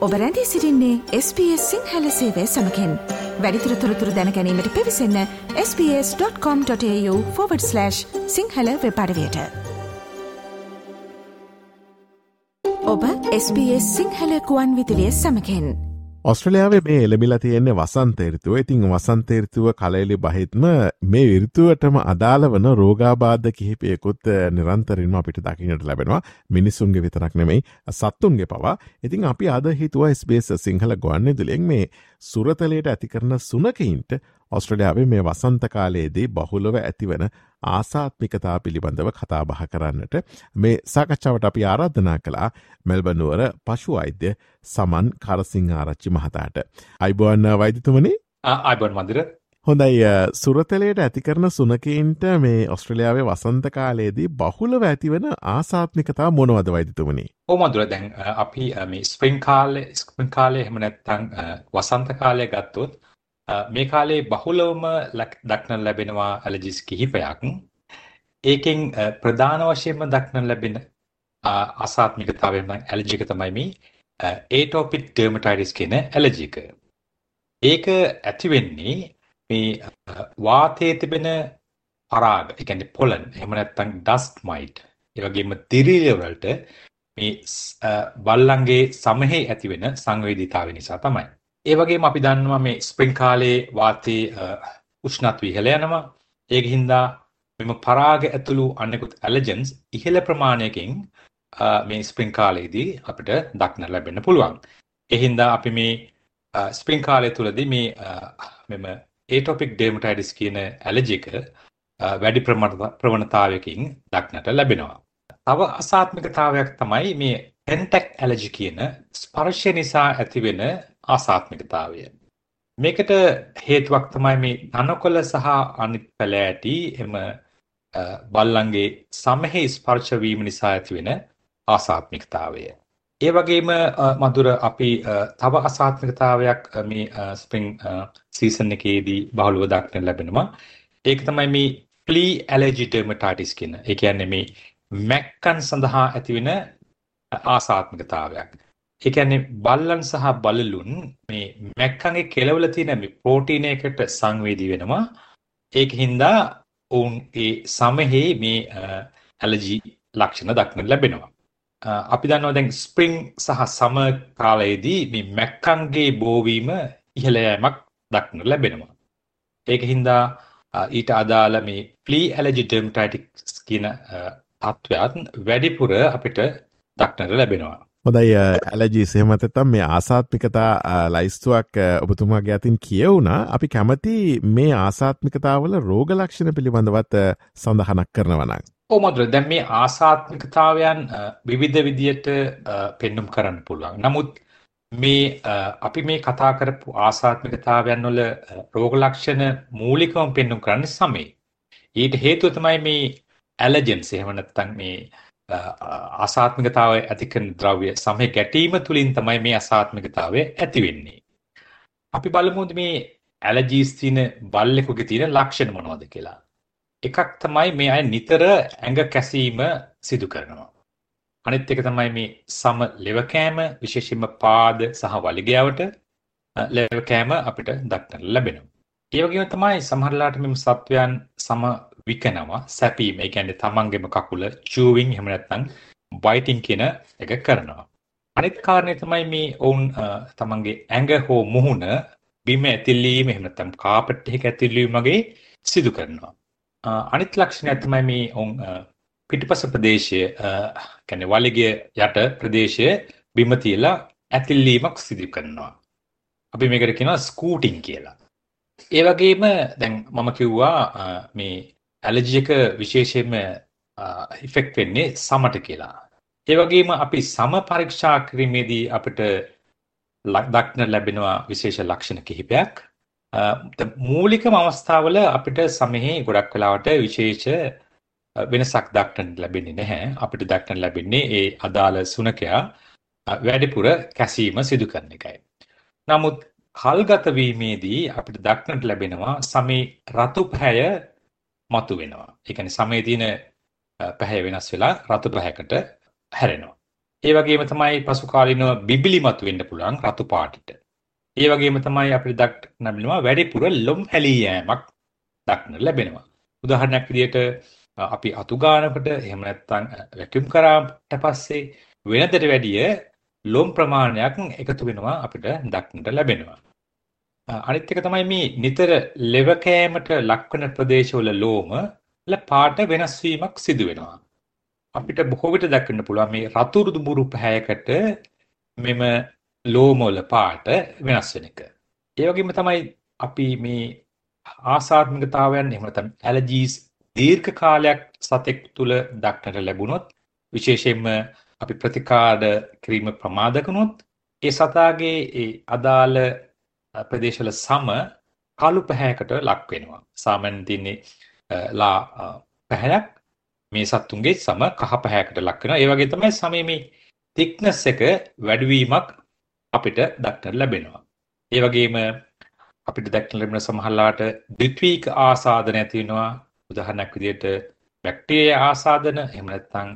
ඔබ රැඳී සිරින්නේ SBS සිංහල සේවය සමකෙන්. වැඩිතුර තොරතුර දැනැනීමට පිවිසන්න ps.com.ta/ සිංහල වෙපඩවයට ඔබ SBS සිංහල කුවන් විදිලිය සමකෙන්. ඔස්ට්‍රලයාාවේ මේ එළබිලා තියෙන්නේ වසන්තේරතුව ඉතිං වසන්තේරතුව කලෙලි බහිත්ම මේ විෘතුවටම අදාළ වන රෝගාබාධ කිහිපයකුත් නිරන්තරින්ම අපිට දකිනට ලැබෙනවා. මිනිස්සුන්ගේ විතරක් නෙමෙයි සත්තුන්ගේ පවා. ඉතිං අපි අද හිතුව ස්බේස සිංහල ගොන්න දුලෙක් මේ සුරතලයට ඇතිකරන සුනකයින්ට ඔස්ට්‍රලයාාවේ මේ වසන්ත කාලයේදී බහුලව ඇතිවන ආසාත්මිකතා පිළිබඳව කතාබහ කරන්නට මේ සාකච්ඡාවට අපි ආරාධනා කළා මෙල්බනුවර පශු අයිද්‍ය සමන් කරසිං ආරච්චි මහතාට. අයිබෝන්න වෛදතුමනේ අයිබන් මදිර හොඳයි සුරතලයට ඇතිකරන සුනකයින්ට මේ ඔස්ට්‍රලියාවේ වසන්ත කාලයේදී බහුලව ඇතිවන ආසාත්මිකතා මොනවද වෛදතුමනි. ඕමදුර දැන් අපි මේ ස්ප්‍රිං කාලේ ස්ප්‍රිං කාලය හෙමනැත්තං වසන්ත කාලය ගත්තොත් මේ කාලේ බහුලවම දක්නන් ලැබෙනවා ඇලජිස් කිහිපයක්. ඒකෙන් ප්‍රධාන වශයෙන්ම දක්නන් ලැබෙන අසාත්මිකතාවෙන් ඇලජික තමයි මේ ඒටෝපික් ඩර්මටයිටිස් කියන ඇලජික. ඒක ඇති වෙන්නේ මේ වාතයේ තිබෙන පරාග, ඒ කියන්නේ පොලන්, එහෙම නැත්නම් ඩස්ට් මයිට්, ඒ වගේම දිරිල වලට මේ බල්ලන්ගේ සමහේ ඇති වෙන සංවේදීතාවය නිසා තමයි. ඒ වගේම අපි දන්නවා මේ ස්ප්‍රින්ග් කාලේ වාතයේ උෂ්ණත්වය ඉහළ යනවා. ඒක හින්දා මෙම පරාග ඇතුළු අනෙකුත් ඇලර්ජන්ස් ඉහළ ප්‍රමාණයකින් මේ ස්ප්‍රින්ග් කාලයේදී අපිට දක්න ලැබෙන්න පුළුවන්. ඒ හින්දා අපි මේ ස්ප්‍රින්ග් කාලය තුලදී මේ මෙම ඒටොපික් ඩර්මටයිටිස් කියන ඇලර්ජි එක වැඩි ප්‍රවණතාවයකින් දක්නට ලැබෙනවා. තව අසාත්මිකතාවයක් තමයි මේ පෙන්ටෙක් ඇලර්ජි කියන ස්පර්ශය නිසා ඇතිවෙන ආසාත්මිකතාවය. මේකට හේතුවක් තමයි මේ තනකොළ සහ අනිත් පැලෑටි එම බල්ලන්ගේ සමහි ස්පර්ශ වීම නිසා ඇතිවෙන ආසාත්මිකතාවය. ඒ වගේම මధుර අපි තව අසාත්මිකතාවයක් මේ ස්ප්‍රින්ග් සීසන් එකේදී බහුලව දක්නට ලැබෙනවා. ඒක තමයි මේ ෆ්ලී ඇලර්ජි ඩර්මටයිටිස් කියන. ඒ කියන්නේ මේ මැක්කන් සඳහා ඇතිවෙන ආසාත්මිකතාවයක්. ඒ කියන්නේ බල්ලන් සහ බළලුන් මේ මැක්කන්ගේ කෙලවල තියෙන මේ ප්‍රෝටීන එකට සංවේදී වෙනවා. ඒක හින්දා ඔවුන් ඒ සමහේ මේ ඇලර්ජි ලක්ෂණ දක්නට ලැබෙනවා. අපි දන්නවා දැන් ස්ප්‍රින්ග් සහ සම කාලයේදී මේ මැක්කන්ගේ බෝවීම ඉහළ යෑමක් දක්නට ලැබෙනවා. ඒක හින්දා ඊට අදාළ මේ ෆ්ලී ඇලර්ජි ඩර්මටයිටික්ස් කියන තත්ත්වයන් වැඩිපුර අපිට දක්නට ලැබෙනවා. හොදයි ඇලජී සෙහමතතම් මේ ආසාත්මිකතා ලයිස්තුවක් ඔබතුමාගේ අතින් කියවුණා අපි කැමති මේ ආසාත්මිකතාවල රෝග ලක්ෂණ පිළිබඳවත් සඳහනක් කරනවනක්. ඕමදුර දැන් මේ ආසාත්මිකතාවයන් විවිධ විදියට පෙන්නුම් කරන්න පුළුවන්. නමුත් මේ අපි මේ කතා කරපු ආසාත්මිකතාවයන් වල රෝග ලක්ෂණ මූලිකවම පෙන්නුම් කරන්නේ සමේ. ඊට හේතුව තමයි මේ ඇලර්ජන්ස් එහෙම නැත්නම් මේ අසාත්මිකතාවය ඇති කරන ද්‍රව්‍ය සමය ගැටීම තුලින් තමයි මේ අසාත්මිකතාවය ඇති වෙන්නේ. අපි බලමු මේ ඇලර්ජීස් තියෙන බල්ලෙකුගේ තියෙන ලක්ෂණ මොනවද කියලා. එකක් තමයි මේ අය නිතර ඇඟ කැසීම සිදු කරනවා. අනිත් එක තමයි මේ සම ලෙව කෑම විශේෂයෙන්ම පාද සහ වලිගයවට ලෙව කෑම අපිට දක්නට ලැබෙනවා. ඒ වගේම තමයි සමහරලාට මෙම සත්වයන් සම විකනවා සැපීම. ඒ කියන්නේ තමන්ගේම කකුල චූවිං එහෙම නැත්නම් බයිටිං කියන එක කරනවා. අනිත් කාරණේ තමයි මේ ඔවුන් තමන්ගේ ඇඟ හෝ මුහුණ බිම ඇතිල්ලීම එහෙම නැත්නම් කාපට් එකක ඇතිල්ලීම වගේ සිදු කරනවා. අනිත් ලක්ෂණය තමයි මේ ඔවුන් පිටිපස ප්‍රදේශය කියන්නේ වලිගය යට ප්‍රදේශය බිම තියලා ඇතිල්ලීමක් සිදු කරනවා. අපි මේකට කියනවා ස්කූටිං කියලා. ඒ වගේම දැන් මම කිව්වා මේ ඇලර්ජි එක විශේෂයෙන්ම ඉෆෙක්ට් වෙන්නේ සමට කියලා. ඒ වගේම අපි සම පරීක්ෂා කිරීමේදී අපිට දක්න ලැබෙනවා විශේෂ ලක්ෂණ කිහිපයක්. මූලිකම අවස්ථාවල අපිට සමෙහි ගොඩක් වෙලාවට විශේෂ වෙනසක් දක්නට ලැබෙන්නේ නැහැ. අපිට දක්නට ලැබෙන්නේ ඒ අදාළ සුනකයා වැඩිපුර කැසීම සිදු කරන එකයි. නමුත් කල්ගත වීමේදී අපිට දක්නට ලැබෙනවා සමේ රතු පැහැය මතු වෙනවා. ඒ කියන්නේ සමේ තියෙන පැහැය වෙනස් වෙලා රතු පැහැයකට හැරෙනවා. ඒ වගේම තමයි පසු කාලිනව බිබිලි මතුවෙන්න පුළුවන් රතු පාටට. ඒ වගේම තමයි අපිට දක්නට ලැබෙනවා වැඩිපුර ලොම් හැලී යෑමක් දක්නට ලැබෙනවා. උදාහරණයක් විදිහට අපි අතු ගන්නකොට එහෙම නැත්නම් වැකියුම් කරාට පස්සේ වෙනදට වැඩිය ලොම් ප්‍රමාණයක් එකතු වෙනවා අපිට දක්නට ලැබෙනවා. අනිත් එක තමයි මේ නිතර ලෙව කෑමට ලක්වන ප්‍රදේශවල ලෝම වල පාට වෙනස් වීමක් සිදු වෙනවා. අපිට බොහෝ විට දක්වන්න පුළුවන් මේ රතුරු දුඹුරු පැහැයකට මෙම ලෝමවල පාට වෙනස් වෙන එක. ඒ වගේම තමයි අපි මේ ආසාත්මිකතාවයන් එහෙම නැත්නම් ඇලර්ජීස් දීර්ඝ කාලයක් සතෙක් තුල දක්නට ලැබුණොත් විශේෂයෙන්ම අපි ප්‍රතිකාර කිරීම ප්‍රමාද කළොත් ඒ සතාගේ ඒ අදාළ ප්‍රදේශවල සම කළු පැහැයකට ලක් වෙනවා. සාමාන්‍යයෙන් තින්නේ ලා පැහැයක් මේ සත්තුන්ගේ සම කහ පැහැයකට ලක් වෙනවා. ඒ වගේ තමයි සමේ මේ thickness එක වැඩිවීමක් අපිට දක්නට ලැබෙනවා. ඒ වගේම අපිට දක්නට ලැබෙන සමහරලාට ද්විත්වීක ආසාදන ඇති වෙනවා. උදාහරණයක් විදිහට බැක්ටීරියා ආසාදන එහෙම නැත්නම්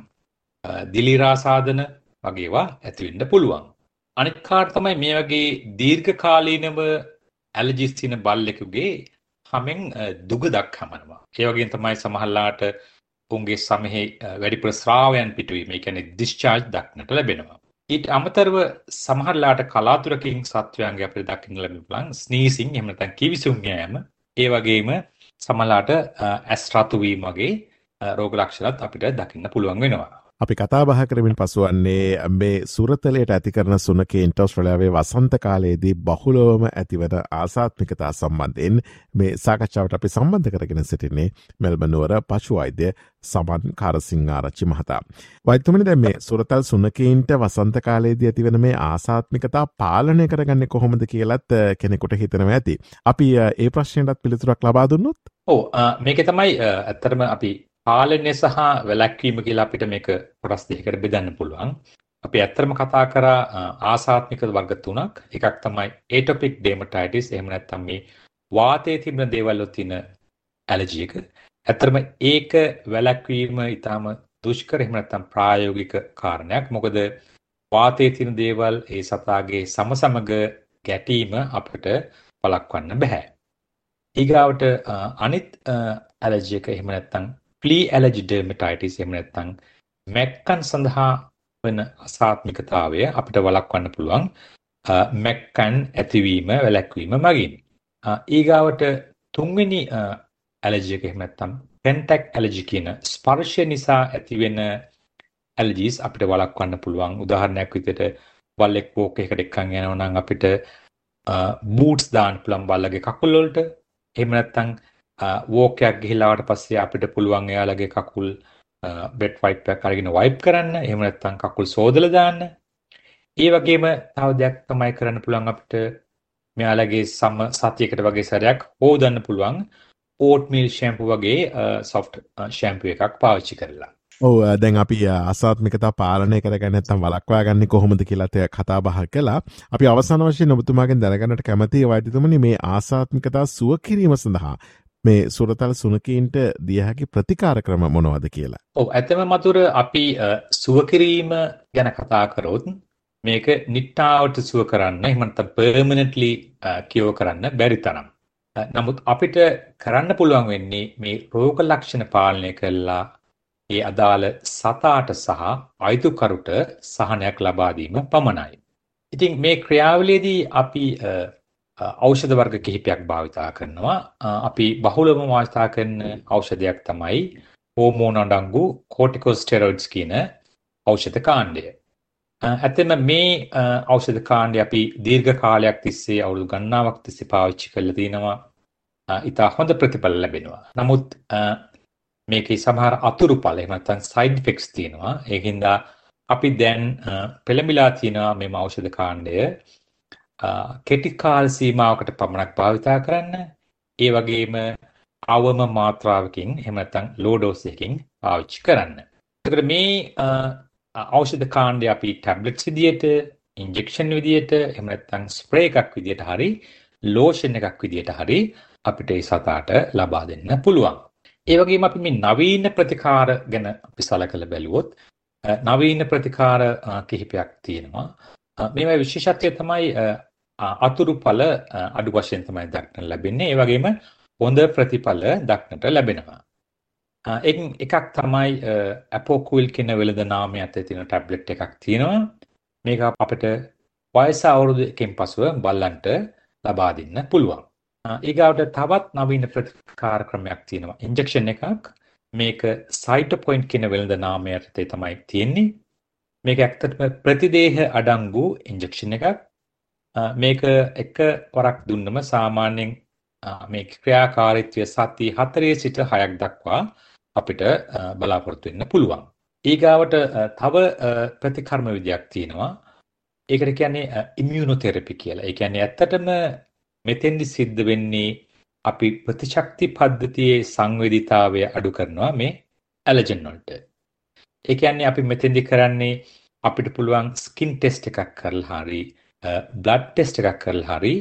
දිලිර ආසාදන වගේ ඒවා ඇති වෙන්න පුළුවන්. අනිත් කාට තමයි මේ වගේ දීර්ඝ කාලීනව ඇලර්ජිස් තියෙන බල්ලෙකුගේ හැමෙන් දුගදක් හමනවා. ඒ වගේම තමයි සමහරලාට උන්ගේ සමෙහි වැඩිපුර ස්‍රාවයන් පිටවීම, ඒ කියන්නේ discharge දක්නට ලැබෙනවා. ඊට අමතරව සමහරලාට කලාතුරකින් සත්වයන්ගේ අපිට දකින්න ලැබෙන ස්නීසිං එහෙම නැත්නම් කිවිසුම් යෑම ඒ වගේම සමහරලාට ඇස් රතු වීම වගේ රෝග ලක්ෂණත් අපිට දකින්න පුළුවන් වෙනවා. අපි කතාබහ කරමින් පසුවන්නේ මේ සුරතලයට ඇති කරන සුනකේන්ට ඔස්ට්‍රලයාාවේ වසන්ත කාලයේදී බහුලෝවම ඇතිවන ආසාත්මිකතා සම්බන්ධයෙන් මේ සාකච්ඡාවට අපි සම්බන්ධ කරගෙන සිටින්නේ මෙල්බනුවර පශුවෛද්‍ය සමන් කාරසිංආරච්චි මහතා. වෛතුමනි දැ මේ සුරතල් සුනකයින්ට වසන්ත කාලයේදී ඇතිවන මේ ආසාත්මිකතා පාලනය කරගන්න කොහොමද කියලත් කෙනෙකුට හිතනව ඇති. අපි ඒ ප්‍රශ්නයටත් පිළිතුරක් ලබා දුන්නොත් ඕ මේක තමයි ඇත්තරම අපි පාලනය සහ වැලැක්වීම කියලා අපිට මේක කොටස් දෙකකට බෙදන්න පුළුවන්. අපි ඇත්තටම කතා කරා ආසාත්මික වර්ග තුනක්. එකක් තමයි ඒටොපික් ඩර්මටයිටිස් එහෙම නැත්නම් මේ වාතයේ තිබෙන දේවල් වල තියෙන ඇලර්ජි එක. ඇත්තටම ඒක වැලැක්වීම ඊටාම දුෂ්කර එහෙම නැත්නම් ප්‍රායෝගික කාරණයක්. මොකද වාතයේ තියෙන දේවල් ඒ සතාගේ සමසමග ගැටීම අපිට වළක්වන්න බෑ. ඊගාවට අනිත් ඇලර්ජි එක එහෙම නැත්නම් ෆ්ලී ඇලර්ජි ඩර්මටයිටිස් එහෙම නැත්නම් මැක්කන් සඳහා වන අසාත්මිකතාවය අපිට වළක්වන්න පුළුවන් මැක්කන් ඇතිවීම වැළැක්වීම මගින්. ඊගාවට තුන්වෙනි ඇලර්ජි එක එහෙම නැත්නම් පෙන්ටැක් ඇලර්ජි කියන ස්පර්ශය නිසා ඇතිවෙන ඇලර්ජිස් අපිට වළක්වන්න පුළුවන්. උදාහරණයක් විදිහට බල්ලෙක් වෝක් එකකට එක්කන් යනවා නම් අපිට බූට්ස් දාන්න පුළුවන් බල්ලගේ කකුල් වලට. එහෙම නැත්නම් වෝකයක් ගිහිලාවට පස්සේ අපිට පුළුවන් එයාලගේ කකුල් බෙඩ් වයිප් එකක් අරගෙන වයිප් කරන්න. එහෙම නැත්නම් කකුල් සෝදලා දාන්න. ඒ වගේම තව දෙයක් තමයි කරන්න පුළුවන් අපිට මෙයාලගේ සම සතියකට වගේ සැරයක් හොදන්න පුළුවන් ඕට්මීල් ෂැම්පු වගේ සොෆ්ට් ෂැම්පු එකක් පාවිච්චි කරලා. ඕ දැන් අපි අසාත්මිකතා පාලනය කරගැනත්තම් වලක්වා ගන්න කොහොමද කියලතය කතා බහ කලා අපි අවසන වශය නොබතුමාගෙන් දැනගන්නට කැමති වෛතිතුමනි මේ ආසාත්මිකතා සුව කිරීම සඳහා මේ සුරතල් සුනකීන්ට දියහැකි ප්‍රතිකාර ක්‍රම මොනවද කියලා. ඔව ඇතම මතුර අපි සුවකිරීම ගැන කතා කරොත් මේක නිට්ටාවට සුව කරන්න එහමන්ත පර්මනටලි කියෝ කරන්න බැරි තරම්. නමුත් අපිට කරන්න පුළුවන් වෙන්නේ මේ රෝග ලක්ෂණ පාලනය කල්ලා ඒ අදාළ සතාට සහ අයිතුකරුට සහනයක් ලබාදීම පමණයි. ඉතින් මේ ක්‍රියාවලේදී අපි ඖෂධ වර්ග කිහිපයක් භාවිතා කරනවා. අපි බහුලවම භාවිතා කරන ඖෂධයක් තමයි හෝමෝන අඩංගු කෝටිකෝස්ටෙරොයිඩ්ස් කියන ඖෂධ කාණ්ඩය. ඇත්තම මේ ඖෂධ කාණ්ඩය අපි දීර්ඝ කාලයක් තිස්සේ අවුරුදු ගණනාවක් තිස්සේ පාවිච්චි කරලා තිනවා. ඉතා හොඳ ප්‍රතිඵල ලැබෙනවා. නමුත් මේකේ සමහර අතුරුඵල එහෙම නැත්නම් සයිඩ් ඉෆෙක්ට්ස් තියෙනවා. ඒකින්ද අපි දැන් පෙළඹිලා තියෙනවා මේ ඖෂධ කාණ්ඩය කෙටි කාල සීමාවකට පමණක් භාවිතා කරන්න. ඒ වගේම අවම මාත්‍රාවකින් එහෙම නැත්නම් ලෝ ඩෝස් එකකින් පාවිච්චි කරන්න. එතකොට මේ ඖෂධ කාණ්ඩය අපි ටැබ්ලට්ස් විදියට, ඉන්ජෙක්ෂන් විදියට, එහෙම නැත්නම් ස්ප්‍රේ එකක් විදියට හරි, ලෝෂන් එකක් විදියට හරි අපිට ඒ සතාට ලබා දෙන්න පුළුවන්. ඒ වගේම අපි මේ නවීන ප්‍රතිකාර ගැන අපි සලකලා බැලුවොත් නවීන ප්‍රතිකාර කිහිපයක් තියෙනවා. මේවා විශේෂත්වය තමයි අතුරු ඵල අඩු වශයෙන් තමයි දක්නට ලැබෙන්නේ. ඒ වගේම හොඳ ප්‍රතිඵල දක්නට ලැබෙනවා. එකින් එකක් තමයි ඇපෝකුවිල් කියන වෙළඳ නාමය ඇතුළේ තියෙන ටැබ්ලට් එකක් තියෙනවා. මේක අපිට වයස අවුරුදු එකෙන් පසුව බල්ලන්ට ලබා දෙන්න පුළුවන්. ඊගාවට තවත් නවීන ප්‍රතිකාර ක්‍රමයක් තියෙනවා. ඉන්ජෙක්ෂන් එකක්. මේක සයිටොපොයින්ට් කියන වෙළඳ නාමය යටතේ තමයි තියෙන්නේ. මේක ඇත්තටම ප්‍රතිදේහ අඩංගු ඉන්ජෙක්ෂන් එකක්. මේක එක වරක් දුන්නම සාමාන්‍යයෙන් මේ ක්‍රියාකාරීත්වය සති 4 සිට 6ක් දක්වා අපිට බලාපොරොත්තු වෙන්න පුළුවන්. ඊගාවට තව ප්‍රතිකර්ම විදියක් තියෙනවා. ඒකට කියන්නේ ඉමියුනොතෙරපි කියලා. ඒ කියන්නේ ඇත්තටම මෙතෙන්දි සිද්ධ වෙන්නේ අපි ප්‍රතිශක්ති පද්ධතියේ සංවේදීතාවය අඩු කරනවා මේ ඇලර්ජන් වලට. ඒ කියන්නේ අපි මෙතෙන්දි කරන්නේ අපිට පුළුවන් ස්කින් ටෙස්ට් එකක් කරලා හරි බ්ලඩ් ටෙස්ට් එකක් කරලා හරි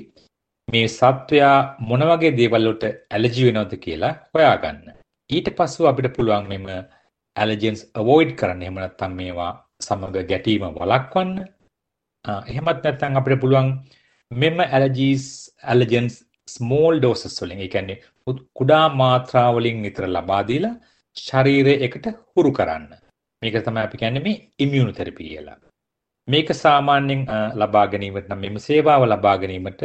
මේ සත්වයා මොන වගේ දේවල් වලට ඇලර්ජි වෙනවද කියලා හොයාගන්න. ඊට පස්සෙ අපිට පුළුවන් මෙම ඇලර්ජන්ස් අවොයිඩ් කරන්න. එහෙම නැත්නම් මේවා සමග ගැටීම වළක්වන්න. එහෙමත් නැත්නම් අපිට පුළුවන් මෙම ඇලර්ජීස් ඇලර්ජන්ස් ස්මෝල් ඩෝසස් වලින් ඒ කියන්නේ කුඩා මාත්‍රා වලින් විතර ලබා දීලා ශරීරය එකට හුරු කරන්න. මේක තමයි අපි කියන්නේ මේ ඉමියුනොതെරපි කියලා. මේක සාමාන්‍යයෙන් ලබා ගැනීමට නම් මෙම සේවාව ලබා ගැනීමට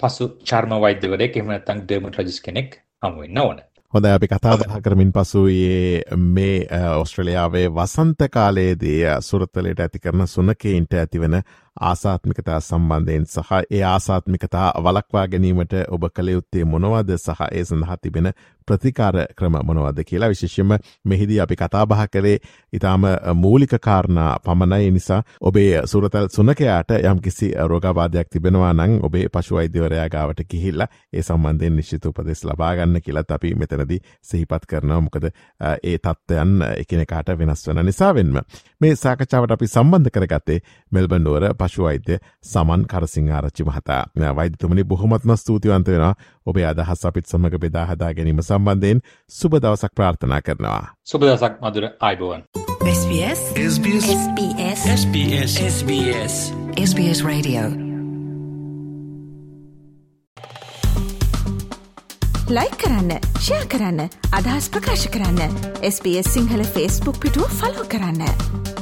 පසු චර්ම වෛද්‍යවරයෙක් එහෙම නැත්නම් ඩර්මටොලොජිස්ට් කෙනෙක් හමු වෙන්න ඕන. හොඳ අපි කතා බහ කරමින් පසුයේ මේ ඔස්ට්‍රලියාවේ වසන්ත කාලයේදී සුරත්තලයට ඇති කරන සුනකයින්ට ඇතිවන ආසාත්මිකතා සම්බන්ධයෙන් සහ ඒ ආසාත්මිකතා වලක්වා ගැනීමට ඔබ කළ යුත්තේ මොනවද සහ ඒ සඳහා තිබෙන ප්‍රතිකාර ක්‍රම මොනවද කියලා විශේෂම මෙහිදී අපි කතාබහ කරේ ඉතාම මූලික කාරණා පමණයි. නිසා ඔබේ සුරතල් සුනකයාට යම් කිසි රෝගබාධයක් තිබෙනවා නං ඔබේ පශුවෛද්‍යවරයා ගාවට කිහිල්ල ඒ සම්බන්ධයෙන් නිශ්චිත උපදෙස් ලබාගන්න කියලත් අපි මෙතනද සහිපත් කරනවා. මොකද ඒ තත්ත්වයන් එකනකාට වෙනස් වන නිසාවෙන්ම. මේ සාකචාවට අපි සම්බන්ධ කරගත්තේ මෙල්බන්ඩුවර පශුවෛද්‍ය සමන් කරසිං ආරච්චි මහතා වෛද්‍යතුමනි බොහොමත්ම ස්තුතිවන්ත වෙනවා. ඔබේ අදහස් අපිත් සමඟ බෙදාහදා ගැනීම සම්බන්ධයෙන් සුබ දවසක් ප්‍රාර්ථනා කරනවා. සුබ දවසක් මදුර අයිබෝවන්. SBS. SBS. SBS. SBS. SBS. SBS Radio. ලයි කරන්න ෂයා කරන්න අදහස් ප්‍රකාශ කරන්න. SBS සිංහල ෆස්බුක් පිටුව ෆලෝ කරන්න.